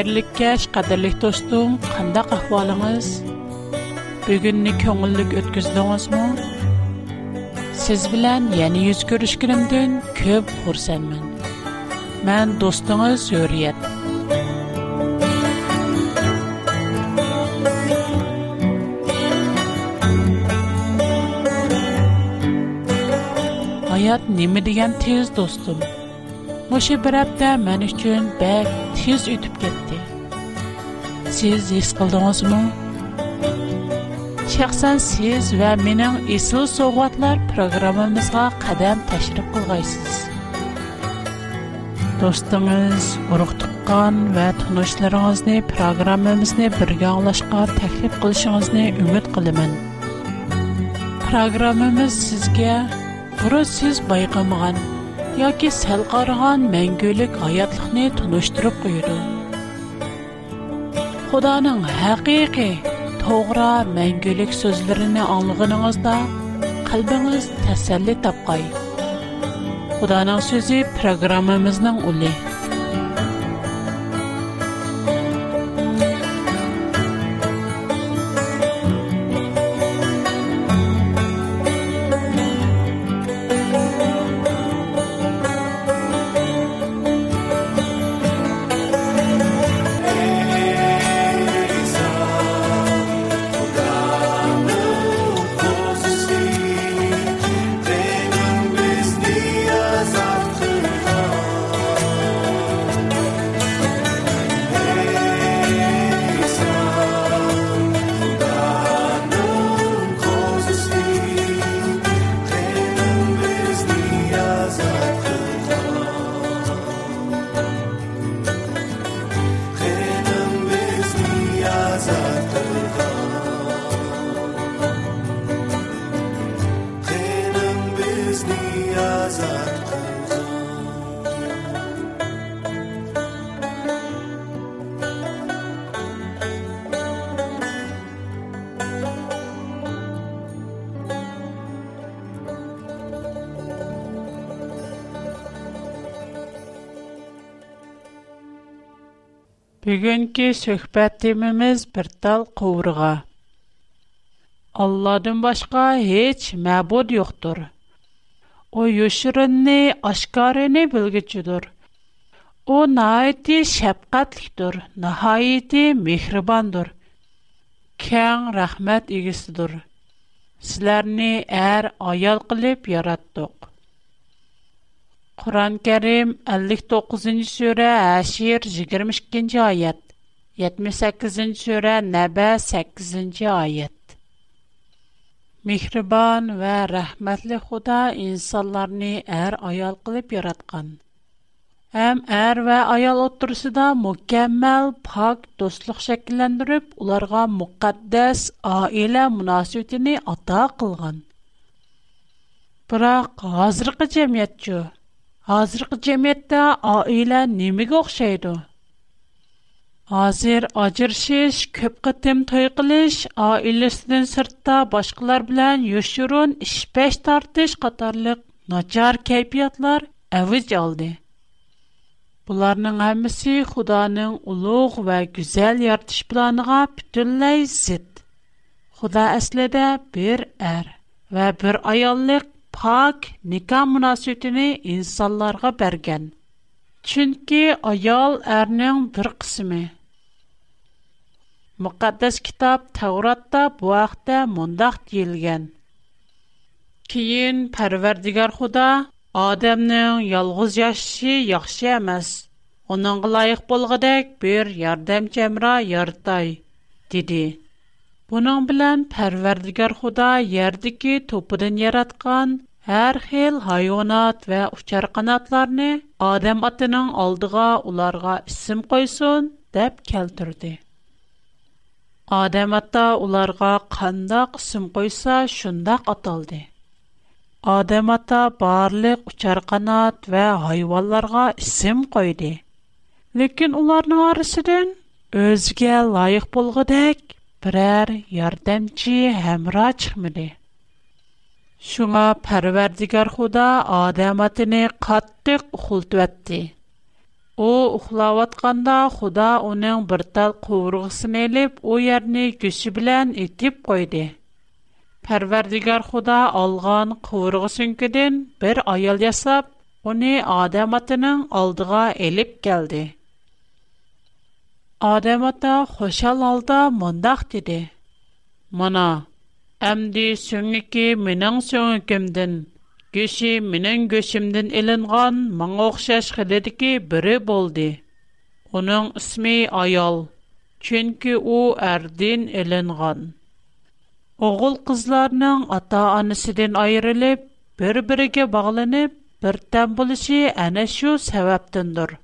Xeyirlik kəş, qadirlik dostum, qandaq ahvalınız? Bugünni köngüllük ötküzdünüzmü? Siz bilen yeni yüz görüşkünümdün köp hursanmın. Mən dostunuz Hürriyet. Hayat nimi degan tez dostum. Моши bir апта мен үчүн бәк тез өтүп кетти. siz his qildingizmi shaxsan siz va mening esl sovg'atlar programmamizga qadam tashrif qilg'aysiz do'stingiz urug' tuqqan va tunishlaringizni programmamizni birga anglashga taklif qilishingizni umid qilaman programmamiz sizga burun siz bayqamagan yoki sal qaragan mangulik hayotlikni tunishtirib qo'yadi Худаның хақиқи, тоғра мәңгілік сөзлеріні аңлығыныңызда қалбыңыз тәсәлі тапқай. Худаның сөзі программамызның ұлы. Бүгінгі сөхбәтіміміз бір тал қуырға. Алладың башка heç мәбуд юқтыр. О, юшырынны, ашқарыны білгічудыр. О, наайты шәпқатліктір, наайты мехрібандыр. Кәң рахмәт егісідір. Сілерні әр аял қылып яраттық. Құран кәрім 59-й сөрә әшір 22-й айет, 78-й сөрә нәбә 8-й айет. Михрибан вә рәхмәтлі Құда инсанларыны әр аял қылып яратқан. Әм әр вә аял отырсыда мүкәммәл пақ достлық шәкіләндіріп, оларға мұқаддәс айлә мұнасетіні ата қылған. Бірақ ғазырғы жәмет жүр. Hazırkı jemette aile nimägä oxshaydu? Azer acırşeş köp qattem toy qılış, ailestən sirtta başqılar bilen yüşürən, iş tartış, qatarlıq, nacar kayfiyatlar, əviz yoldu. Bunların hämmesi Xudanın uluq və gözəl yaradış planına bütünlәisid. Xuda əslədə bir ər və bir ayoldu. Паг ника монастырене инсалларга берген. Чүнки аял әрнең бер кысымы. Мүқәддәс китап Тавротта бу вакытта мондак дилгән. Киен Пәрвәр дигәр Худа адамның ялғыз яшшы яхшы эмас. Оның лайык булгадек бір ярдам яртай ярдай, Буның белән Худа Әр хил хайванат ва учар канатларны адам атының алдыга уларга исем койсун дип келтирде. Адам ата уларга кандак исем койса шундак аталды. Адам ата барлык учар канат ва хайванларга исем койды. Ләкин уларның арасыдан өзгә лайык булгыдак берәр ярдәмчи һәмра чыкмады. Шуңа парвардигар худа адам атыны каттык ухултуатты. О ухлаватканда худа оның бір тал куврғысын еліп, о ярни күші білян итіп койды. Парвардигар худа алған куврғысын күден бір аял ясап, оны адам атының алдыға еліп келді. Адам хошал алда мондақ деді. Мана, Әмді мәдәс сөймәк минең сөйкемдән кеше минең гөсүмдән эленгән моң охшаш хәл итә дике бере булды. Уның аял, чөнки ул әрдин эленгән. Оғыл кызларның ата-анасыдан аерылып бер-береге bağlanып бертән булышы аны шу сабаптandır.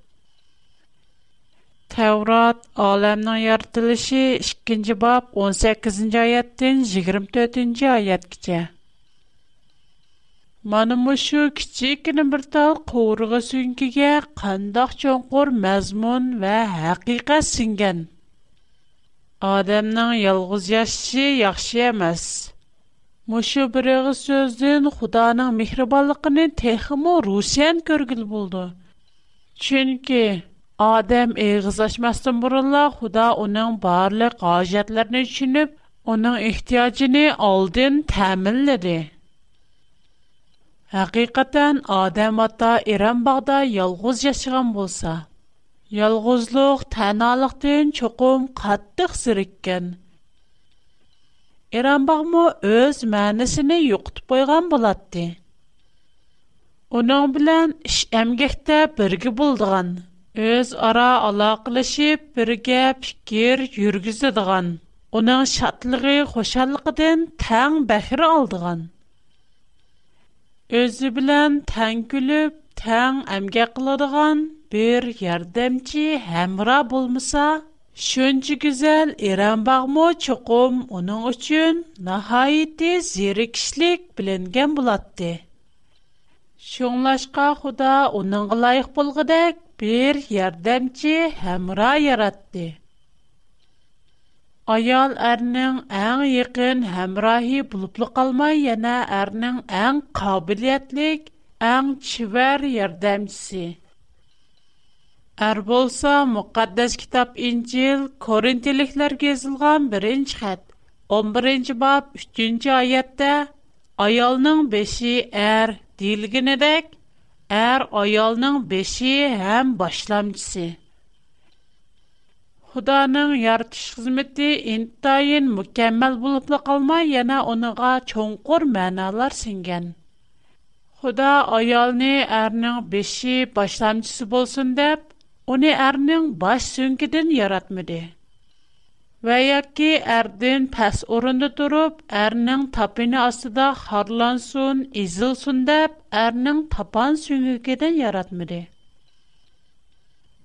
Tevrat aləminin yaradılışı 2-ci bab 18-ci ayətdən 24-cü ayətgəcə. Mana şu kiçikkina bir tal qovurğa sünkiga qandaq cho'nqur mazmun va haqiqat singan. Odamning yolg'iz yashashi yaxshi emas. Мушу бириг'i сөзден Худоның мехрибонлыгын техимо русиян көргил булды. Чөнки Адам эгызлашмастан бурулла Худа уның барлык гаҗәтләрен чинеп, уның ихтиҗын алдын тәэминләде. Хакыйкатан Адам ата Иран багда ялгыз яшаган булса, ялгызлык таналыктан чукум каттык сирккән. Иран багмы үз мәнисен юктып койган булатты. Уның белән эш әмгәктә бергә булдыган. Өз ара алаклашып, бергә фикер йөргизедгән, куның шатлыгы, хошанлыгыдан тәң бәхрә алдыган, өзе белән тәң күлүп, тәң әңгә кылдырган бер ярдәмче, һәмра булмаса, şөнче гүзәл иран багмы чукым, онон өчен нәһайт зере кишлек биленгән булады. Şонлашка Худа, онон лайык bir yardımcı hemra yarattı. Ayal ərinin ən yəqin həmrahi bulublu qalmay, yəni ərinin ən qabiliyyətlik, ən çivər yərdəmçisi. Ər bolsa, müqaddəs kitab İncil, Korintiliklər gezilgən birinci xət, 11-ci bab, 3-cü ayətdə, ayalının beşi ər, dilginədək, Әр аялның беші һәм башламчысы. Худаның яртыш хизмәте интайын мөкәммәл булып калмай, яна оныңга чоңкур мәналар сиңгән. Худа аялны әрнең беші башламчысы булсын дип, уни әрнең баш сөңгедән яратмыды. Вәйә ки әрдән пас өрәндә турып, әрнең тапыны астыда харлансун, изылсун дип әрнең тапан сүңикене яратмыйды.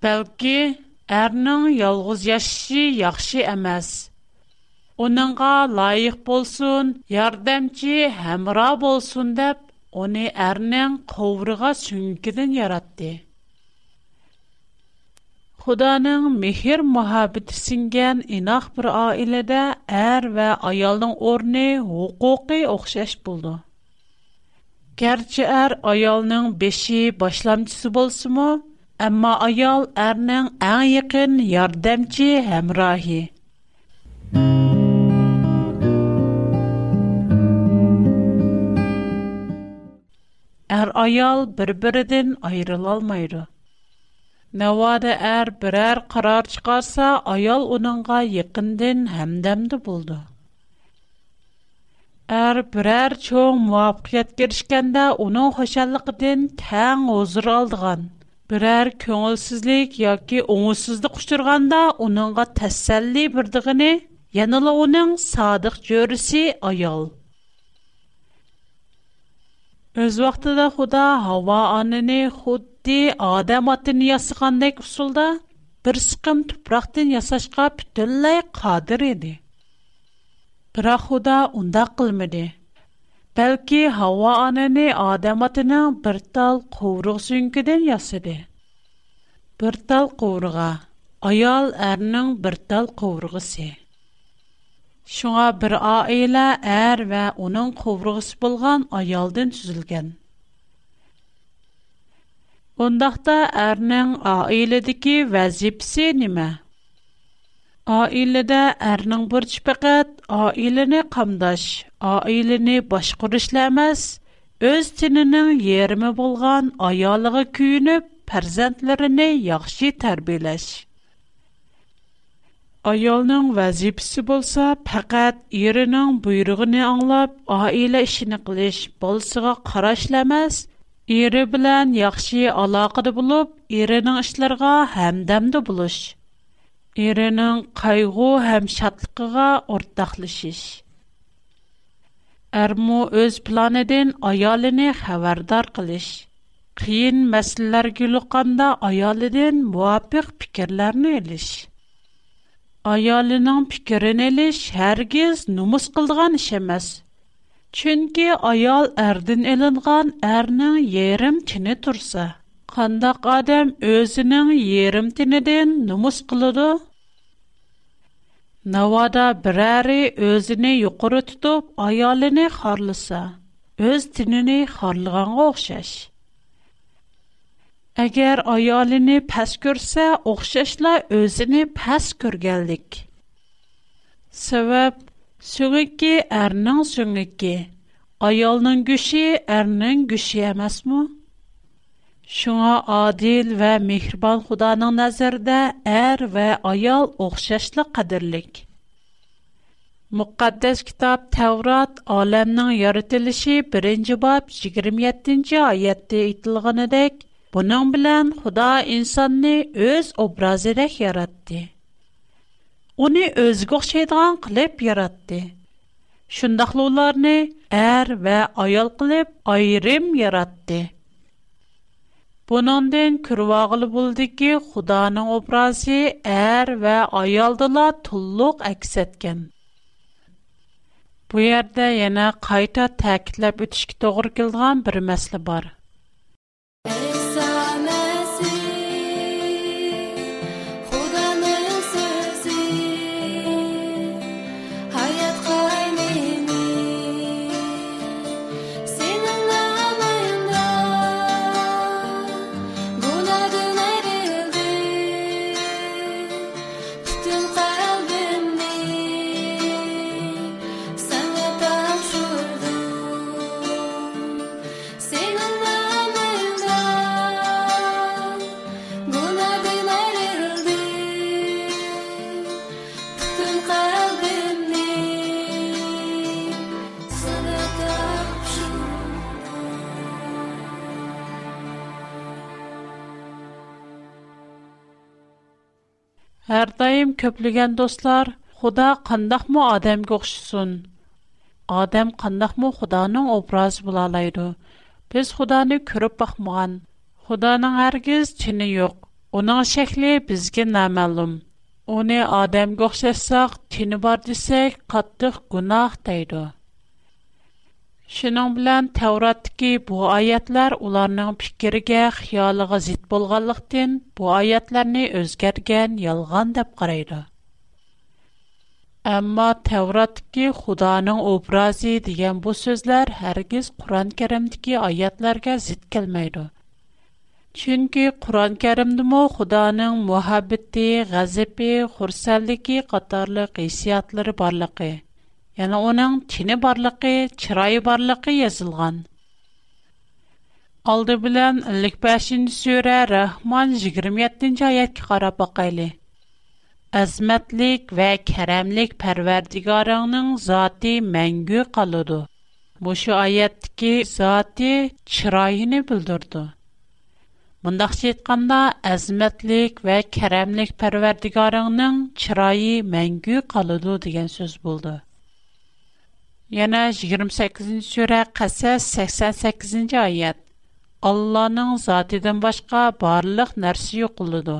Бәлки әрнең ялгыз яшы яхшы эмас. Уныңга лайық булсын, ярдәмче, һәмра булсын дип уне әрнең قөврәгә сүңикен яратты. Худаның мехер мохабыты сиңгән инах бер аиләдә әр ва аялның орны хукукы охшаш булды. Гәрчә әр аялның беши башламчысы булсы мо, әмма аял әрнең иң якын ярдәмче һәм Әр аял бер-бердән айрыла алмайды. Nəvada әр bir ər qarar çıxarsa, ayal onunqa yıqındın həmdəmdə buldu. Ər bir ər çoğun müabqiyyət girişkəndə onun xoşəlləqdən tən ozır aldıqan. Bir ər köğülsüzlük, ya ki, onusuzlu qışdırğanda onunqa təsəlli birdiğini, onun Өз Худа Хава анини худди адам атын ясығандай кусулда бір сықым тупрақтын ясашқа пүтіллай қадыр еді. Бірақ Худа онда қылмеді. Бәлкі Хава анини адам атынан бір тал қуырық сүнкеден ясады. Бір тал қуырға. Аял әрінің бір тал қуырғысы. Шуңа бер аилә әр вә уның ковругысы булган аялдан төзелгән. Ондакта әрнең аиләдәге вазифсе неме? Аиләдә әрнең бурчы фақат аиләне камдаш, аиләне башкарышла эмас, өз тинының ярымы булган аялыгы күенеп, фәрзәндләрене яхшы тәрбиялаш. Аялның вазипсі болса, пәкәт ерінің бұйрығыны аңлап, айлы ішіні қылыш болсыға қарашләмәз, ері білән яқшы алақыды болып, ерінің ішілерға әмдәмді болыш. Ерінің қайғу әм шатлықыға ортақлыш іш. Әрмо өз планеден айалыны хәвәрдар қылыш. Қиын мәсілләр күліққанда айалыдың муапиқ пікірләріні әліш. Айалинан пикарин элиш, харгиз нумыз қылдған ішемез. Чунки айал әрдин элинған, әрнин ерім тіни турса. Кандак адам өзінін ерім тіниден нумыз қылуду. Навада бирари өзіні юкору тудуп, айалини харлиса. Өз тінини харлған Әгәр аялыны пәс күрсә, оғшашла өзіні пәс көргәлдік. Сәвәп, сөңікі әрнің сөңікі, аялның күші әрнің күші әмәс мұ? Шуңа адил вә мехрибан Худаның нәзәрдә әр вә аял оғшашлы қадірлік. Muqaddes kitab Tevrat aləminin yaradılışı 1-ci bab 27-ci ayədə aytilğanıdək Bunun bilen Xuda insanı öz obrazidek yaratdı. Onu özgü oxşaydigan qılıb yaratdı. Şundaqlı onlarını er ve ayal qılıb ayrım yaratdı. Bunundan kürvağılı buldu ki, Xudanın obrazı er ve ayaldıla tulluq əks etken. Bu yerdə yana qayta təkidləb ötüşki doğru kildiğan bir məsli var. Әр дайым көплеген достлар, Худа қандақ му адам көқшісін? Адам қандақ му Худаның образ бұлалайды? Біз Худаны көріп бақмыған. Худаның әргіз чіні йоқ. Оның шәкілі бізге намәлім. Оны адам көқшесақ, чіні бар десек, қаттық Шының белән Тавраттагы бу аятлар уларның фикергә, хыялыга зит булганлыктан бу аятларны үзгәргән ялган дип карайды. Әмма Тавраттагы Худаның образы дигән бу сүзләр һәргиз Куръан-Кәримдәге аятларга зит келмәйди. Чөнки Куръан-Кәримдә мо Худаның мөхәббәте, газабы, хурсанлыгы катарлык хисиятлары барлыгы Яна оның тіне барлықы, чырайы барлықы язылған. Алды білән 55-ші сөйрі Рахман 27-ші аятки қарап ақайлы. Әзметлік вә кәрәмлік пәрвердігарыңның заты мәңгі қалуды. Бұшы аяттікі заты чырайыны бүлдірді. Мұндақ сетқанда әзметлік вә кәрәмлік пәрвердігарыңның чырайы мәңгі қалуды деген сөз болды. Yana 28-nji sura Qasas 88-nji ayet. Allahnyň zatydan башка barlyk narsa ýokuldy.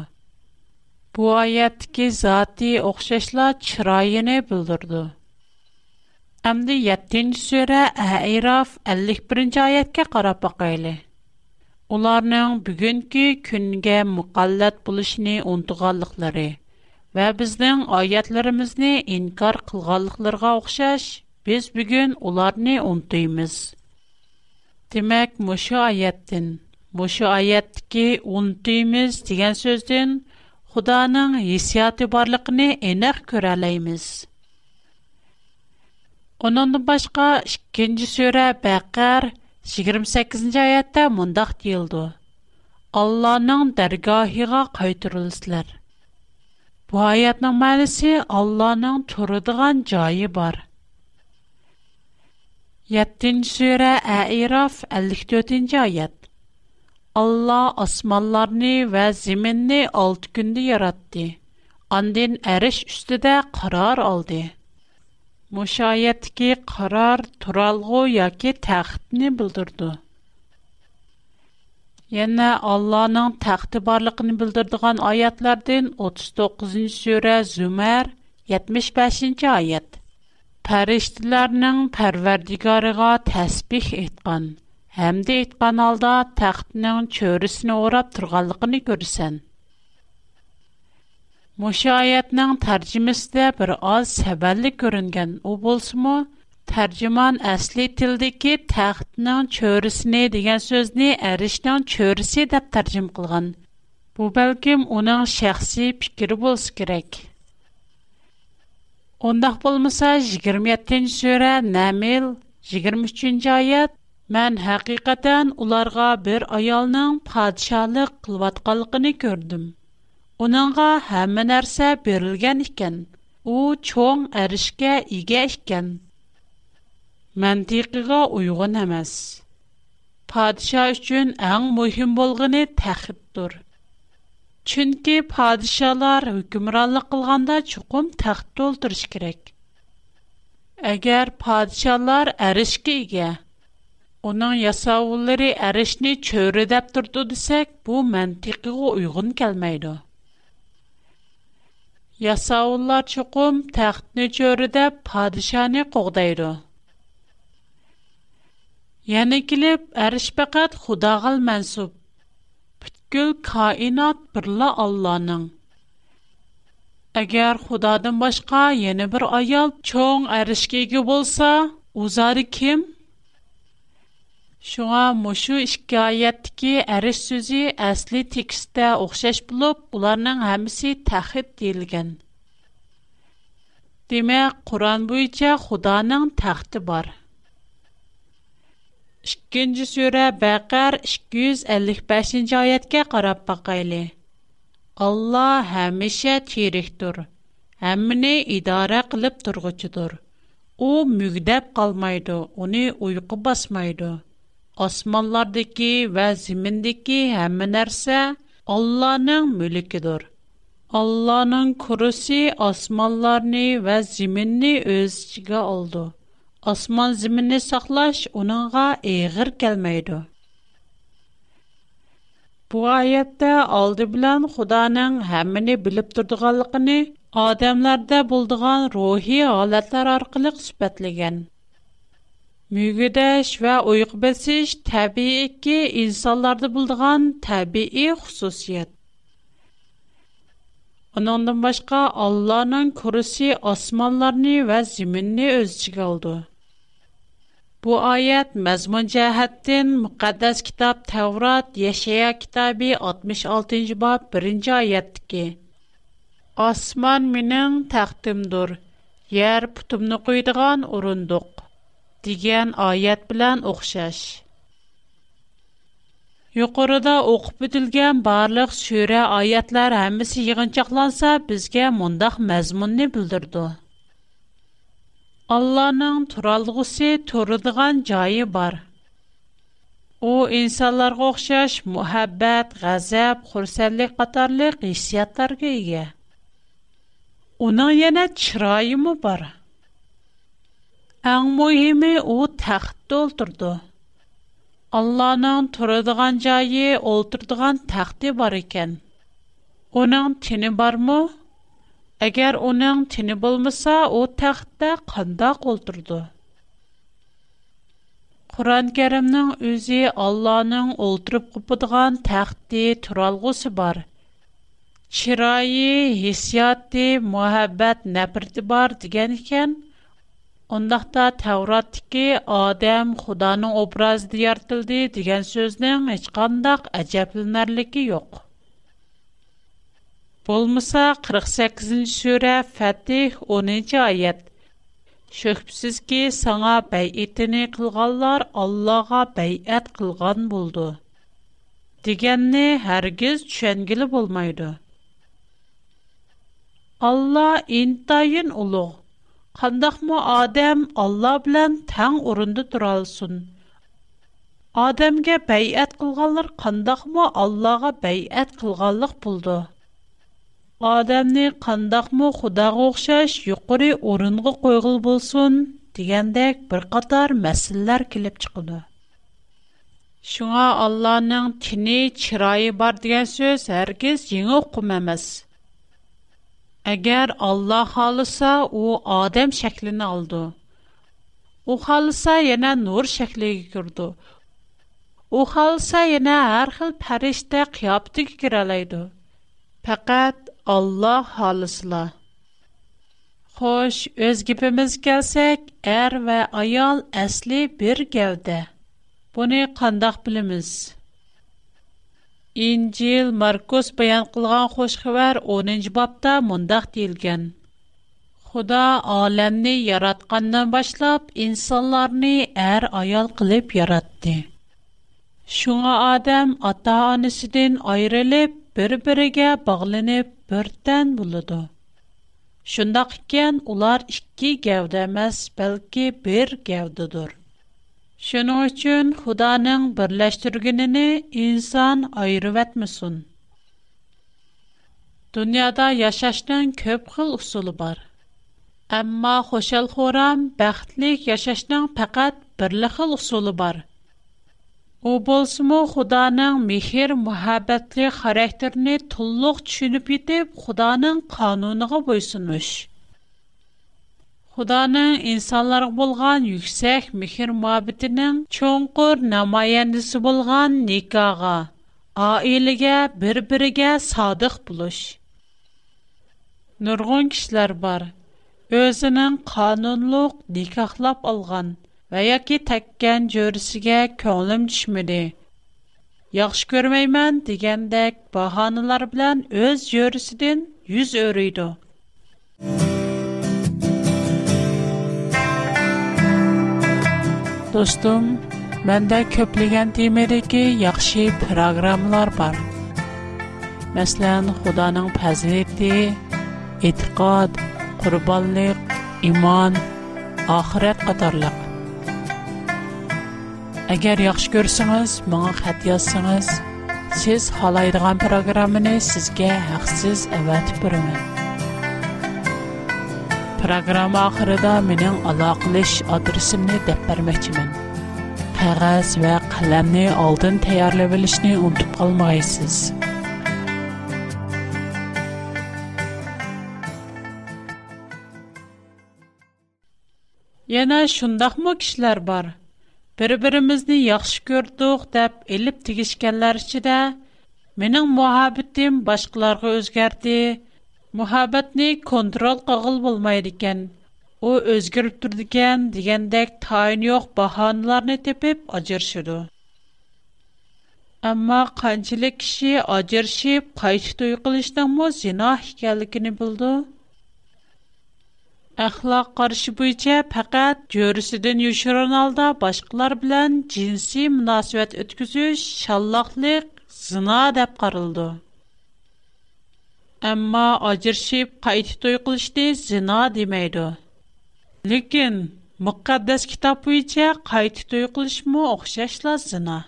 Bu ayetki zaty oňşeşle çyrayyny bildirdi. Amdy 7-nji sura айраф, 51-nji ayetke garap baýaly. Уларның bugünkü günge muqallat bolýşyny ontuganlyklary ва bizniň ayetlerimizni инкар kılganlyklara Без бүген уларны унтыбыз. Демак, моша айеттен, моша айетки унтыбыз дигән сүздән Худоның хисяты барлыгыны эңер көреләймиз. Оның башка 2нче Бақар 28нчы айетта мондак диилды. Алланың тәргаһигә кайтырылыслар. Бу айетнең мәнисе Алланың туры дигән бар. 7-ci surə Ə'raf 54-cü ayət. Allah osmanlarını və zəminni 6 gündə yaratdı. Ondan əriş üstüdə qərar aldı. Müşayiətki qərar turalğı yoki taxtni bildirdi. Yana Allah'ın taxtı barlığını bildirdiğin ayətlərdən 39-cu surə Zümer 75-ci ayət pərişdilərinin pərverdigarıqa təsbih etqan, həmdə etqan halda təxtinin çörüsünü orab turğanlıqını görsən. Müşayətnin tərcüməsində bir az səbəlli görüngən o bolsumu, tərcüman əsli tildəki təxtinin çörüsünü deyən sözünü ərişdən çörüsü dəb tərcüm qılğan. Bu bəlkəm onun şəxsi fikri bolsa kerak. Ондақ болмыса, 27-н сөрә Нәмил 23-нче аят. Мен хакыйкатан уларга бер аялның патшалык кылып аткан көрдем. Уныңга һәммә нәрсә берилгән икән. У чоң эришкә игә икән. Мәнтиқигә уйгын эмас. Падиша өчен иң мөһим булганы тәхиттур. Чөнки падишалар hukmronlik qilganda chuqum taxt to'ldirish kerak. Agar падишалар әрішке ega, uning yasovulari әрішni cho'ri deb turdi desak, bu mantiqiga uyg'un kelmaydi. Yasovullar chuqum taxtni cho'ri deb padishani qo'g'daydi. Yana kelib, әриш faqat Xudoga mansub бүткіл кайнат бірлі Алланың. Әгер Худадың башка, ені бір аял чоң әрішкегі болса, узары кім? Шуға мұшу ішкі айеттіки әріш сөзі әсли тексті оқшаш болып, бұларның әмісі тәхіт дейілген. Демек, Құран бойынша Худаның тәхті бар. 2-нче сүре Бәкәр 255-нче аятка карап бакыйлы. Алла һәмешә тирихтур. Әмне идара кылып торгычыдыр. У мүгдәп калмайды, уни уйку басмайды. Османлардагы ва зиминдәки һәм нәрсә Алланың мүлкедер. Алланың курысы османларны ва зиминне үз ичиге Osman zimini saqlash onunğa eğir kelmeydi. Bu ayette aldı bilen Xudanın hämmini bilip durduğanlığını ademlərdə bulduğan ruhi halatlar arqılıq süpətligən. Müğüdəş və uyqbəsiş təbii ki insanlarda bulduğan təbii xüsusiyyət. Onundan başqa Allahın kürüsü asmanlarını və ziminini özçü qaldı. Bu ayət məzmun cəhətdən müqəddəs kitab Təvrat Yeşaya kitabı 66-cı bab 1-ci ayətdəki Asman mənim təxtimdir, yer putumnu qoyduğan urunduq degan ayət bilan oxşaş. Yuqorida o'qib o'tilgan barliq sura oyatlar hammasi yig'inchoqlansa bizga mundaq mazmunni bildirdi. Алланың туралғуси турудыған жаи бар. О, инсалар ғохшаш, муэббэт, غەزەپ хурсәлі, қатарлы, қисияттар гейге. Она яна чыраи му бар? Аң му еми о тахті олтурду. Алланың турудыған жаи олтурдыған тахті бар икен. Она Әгәр оның тине булмаса, ул тахтта кандак ултырды. Куран Кәримнең үзе Алланың ултырып купыдган тахты туралгысы бар. Чирайи, хисяты, мөхәббәт, нәфрәте бар дигән икән, ондакта Тәвраттагы адам Худаның образы дияртылды дигән сүзнең һичкандак әҗәплнәрлеге юк. Болмыса 48-нче сүре Фатих 11 нче аят. Шөхбсез ки саңа бәйетене кылганлар Аллага бәйәт кылган булды. Дигәнне һәргиз төшенгеле булмайды. Алла интайын улуг. Қандақмы адам Алла белән тәң орынды туралсын. Адамга бәйәт кылганлар қандақмы Аллага бәйәт кылганлык булды адамны қандақмы худағы оқшаш юқыры орынғы қойғыл болсын, дегендек бір қатар мәсілләр келіп чықылды. Шуңа Алланың тіні чырайы бар деген сөз әргіз еңі құм әміз. Әгер Алла қалыса, о адам шәклін алды. О қалыса, ене нұр шәкліге күрді. О қалыса, ене әрхіл пәрішті қиапты кекір Алла халысла. Xo'sh, o'z gibimiz kelsak, er va ayol asli bir gavda. Buni qandoq bilamiz? İncil Markus bayon qilgan xo'sh xabar 10-bobda mundaq deyilgan. Xudo olamni yaratgandan boshlab insonlarni er ayol qilib yaratdi. Shunga odam ota-onasidan ayrilib, bir-biriga bog'lanib бірден болады. Шындақ кен олар ікі гәуді әмәс, бәлкі бір гәудідір. Шының үшін Худаның бірләштіргініні инсан айырып әтмісін. Дүниада яшашның көп қыл ұсылы бар. Әмма хошел хорам бәқтлік яшашның пәкәт бірлі қыл ұсылы бар – У болсуму, Қуданың мехир-мухаббетли характерни тулуқ түшініп етіп, Қуданың кануныға бойсынмыш. Қуданың инсаларға болған юксайх мехир-мухаббетінің чонғыр намайяндысы болған никаға, аиліге, бір-биріге садық болүш. Нұрғон кишлар бар. Қуданың кануның мехир-мухаббетінің və ya ki təkkən görüsüyə könlüm düşmüdü. Yaxşı görməyəmən digəndək bahanılar bilən öz görüsüdən yüz örüydü. Dostum, məndə köpləgən temədəki yaxşı proqramlar var. Məsələn, Xudanın fəziləti, etiqad, qurbanlıq, iman, axirət qatarlıq. Agar yaxshi ko'rsangiz, menga xat yozsangiz, siz xohlaydigan programmani sizga haqsiz avatib beraman. Programma oxirida mening aloqalash adresimni deb bermoqchiman. Qog'oz va qalamni oldin tayyorlab olishni unutib qolmaysiz. Yana shundaqmi kishilar bor, بربرمیز نی یاخش کرد و خداب ایلپ تگش کلارش ده من این محبتیم باشکلار رو از گرده محبت نی کنترل قابل بول میدیکن او از گرفتور دیگن دیگن دک تاینیوک باهانلار نتپب آجر شده اما Əxlaq qarşı bo'yicha faqat jo'risidan yoshirin holda boshqalar bilan jinsiy munosabat o'tkazish shalloqlik, zina deb qaraldi. Ammo ajrashib qayta to'y qilishni zina demaydi. Lekin muqaddas kitob bo'yicha qayta to'y qilishmi o'xshashla zina.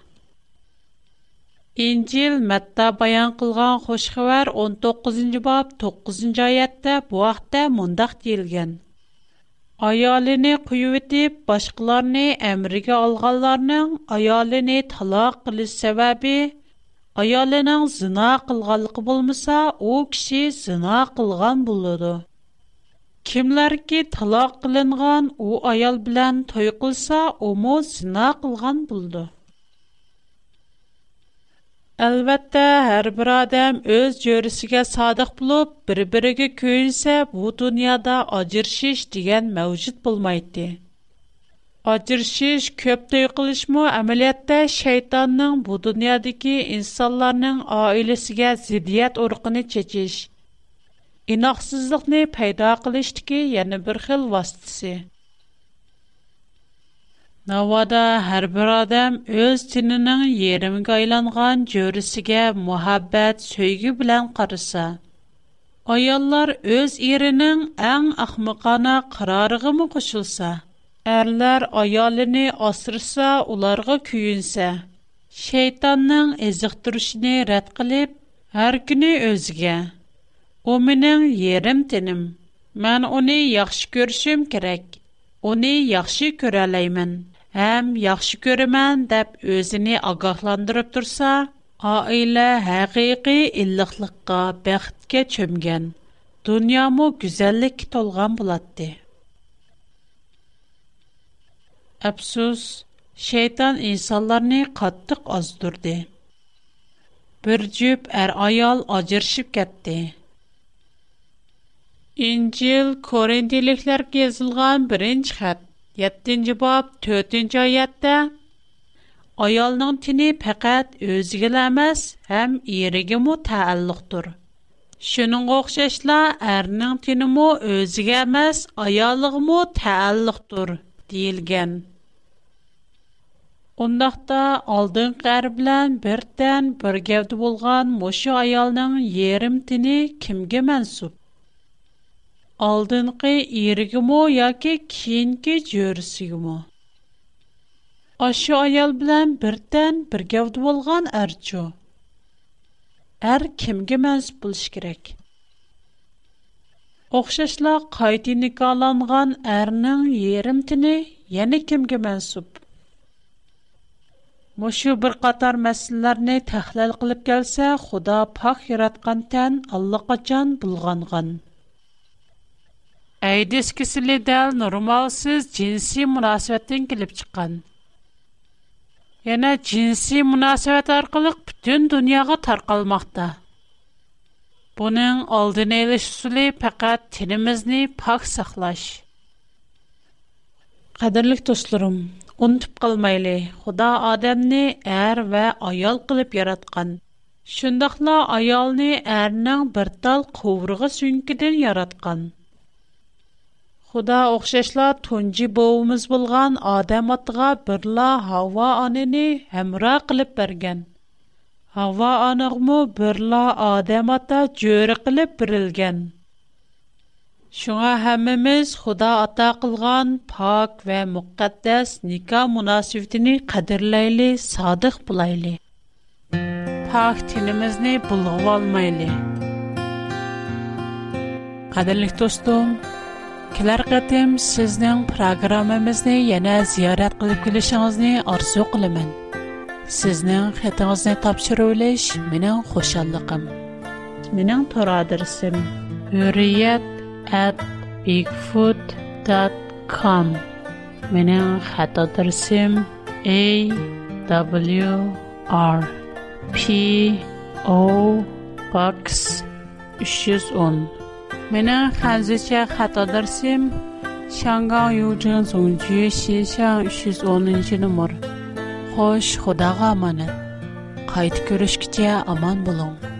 İncil məttə bayan qılğan xoşxəvər 19-cı bab 9-cı ayətdə bu axtda mondaq deyilgən. Ayalini qüyü edib, başqalarını əmrəgə alғanlarının ayalini talaq qılı səbəbi, ayalinin zına qılғalıqı bulmasa, o kişi zına qılғan buludu. Kimlər ki talaq qılınғan o ayal bilən toy qılsa, o mu Әлбәттә, һәр бер адам өз җөресегә садык булып, бер-бирегә көйсә, бу дөньяда аҗыршыш дигән мәвҗүд булмайды. Аҗыршыш, көп тәй кылышмы әмәлиятта шайтанның бу дөньядагы инсанларның аилесегә зидият уркыны чечиш, инаксызлыкны пайда кылыштагы яңа бер хил васитасы. Навада һәр бер адам үз тиненең йөремгә айланган җөрисегә мәхәббәт, сөйге белән карыса. Аяллар үз иренең иң ахмакана карарыгы мы кушылса, әрләр аялыны асырса, уларга күйүнсә, Шейтанның эзик турышыны рәт кылып, һәр көне өзгә. У минең тинем. Мен оны яхшы көршим керек. оны яхшы күрәләймен. həm yaxşı görəmən deyə özünü ağahlandırıb dursa, ailə həqiqi illiqlikqa, bəxtə çömgən. Dünyamı gözəllik tolğan bulatdı. Əfsus, şeytan insanları qatlıq azdırdı. Bir cüb ər ayal acırışıb getdi. İncil Korintiliklərə yazılğan birinci xətt 7-ci bab 4-ci ayətdə ayalın tini faqat özünə emas, həm erigə mə təalluqdur. Şunun oxşayışla ərinin tini mə özünə emas, ayalığı mə təalluqdur deyilgan. Ondaqda aldın qər bilan birdən bir gəvdi bolğan алдынғы ерігі яки, яке кейінгі жөрісі мо. Ашы аял білән бірден біргәуді болған әрчу. Әр кімге мәз бұлш керек. Оқшашла қайты никаланған әрнің ерімтіні яны кімге мәнсіп. Мұшу бір қатар мәсілілеріне тәхләл қылып кәлсә, Құда пақ ератқан тән Аллақа бұлғанған. Әйдес кесілі дәл нормалсыз джинси мұнасуәттен келіп чыққан. Яна джинси мұнасуәт арқылық бүтін дүнияға тарқалмақта. Бұның алдын әйліш сүлі пәкәт тенімізні пақ сақлаш. Қадірлік тұслырым, ұнтып қалмайлы, құда адамны әр вә аял қылып яратқан. Шындақла аялны әрінің бір тал қуырғы сүнкеден яратқан. Худа оқшашла тунжи боуымыз болған адам атыға бірла хава анені әмра қылып берген. Хава анығму бірла адам ата жөрі қылып бірілген. Шуңа хәміміз худа ата қылған пак вә муқаддас ника мунасивдіні қадырлайлы садық бұлайлы. Пак тінімізні бұлғу алмайлы. Қадырлық достың, Кілер қытым сіздің программымызны яна зиярат қылып келешіңізні арсу қылымын. Сіздің қытыңызны тапшыру үліш менің қошалықым. Менің тұр at bigfoot.com Менің қат A W R P O Box 310每孩子在很多的心，香港邮政总局信箱1 10 nomer. Xo'sh, Xudoga omonat. Qaytib ko'rishgacha aman bo'ling.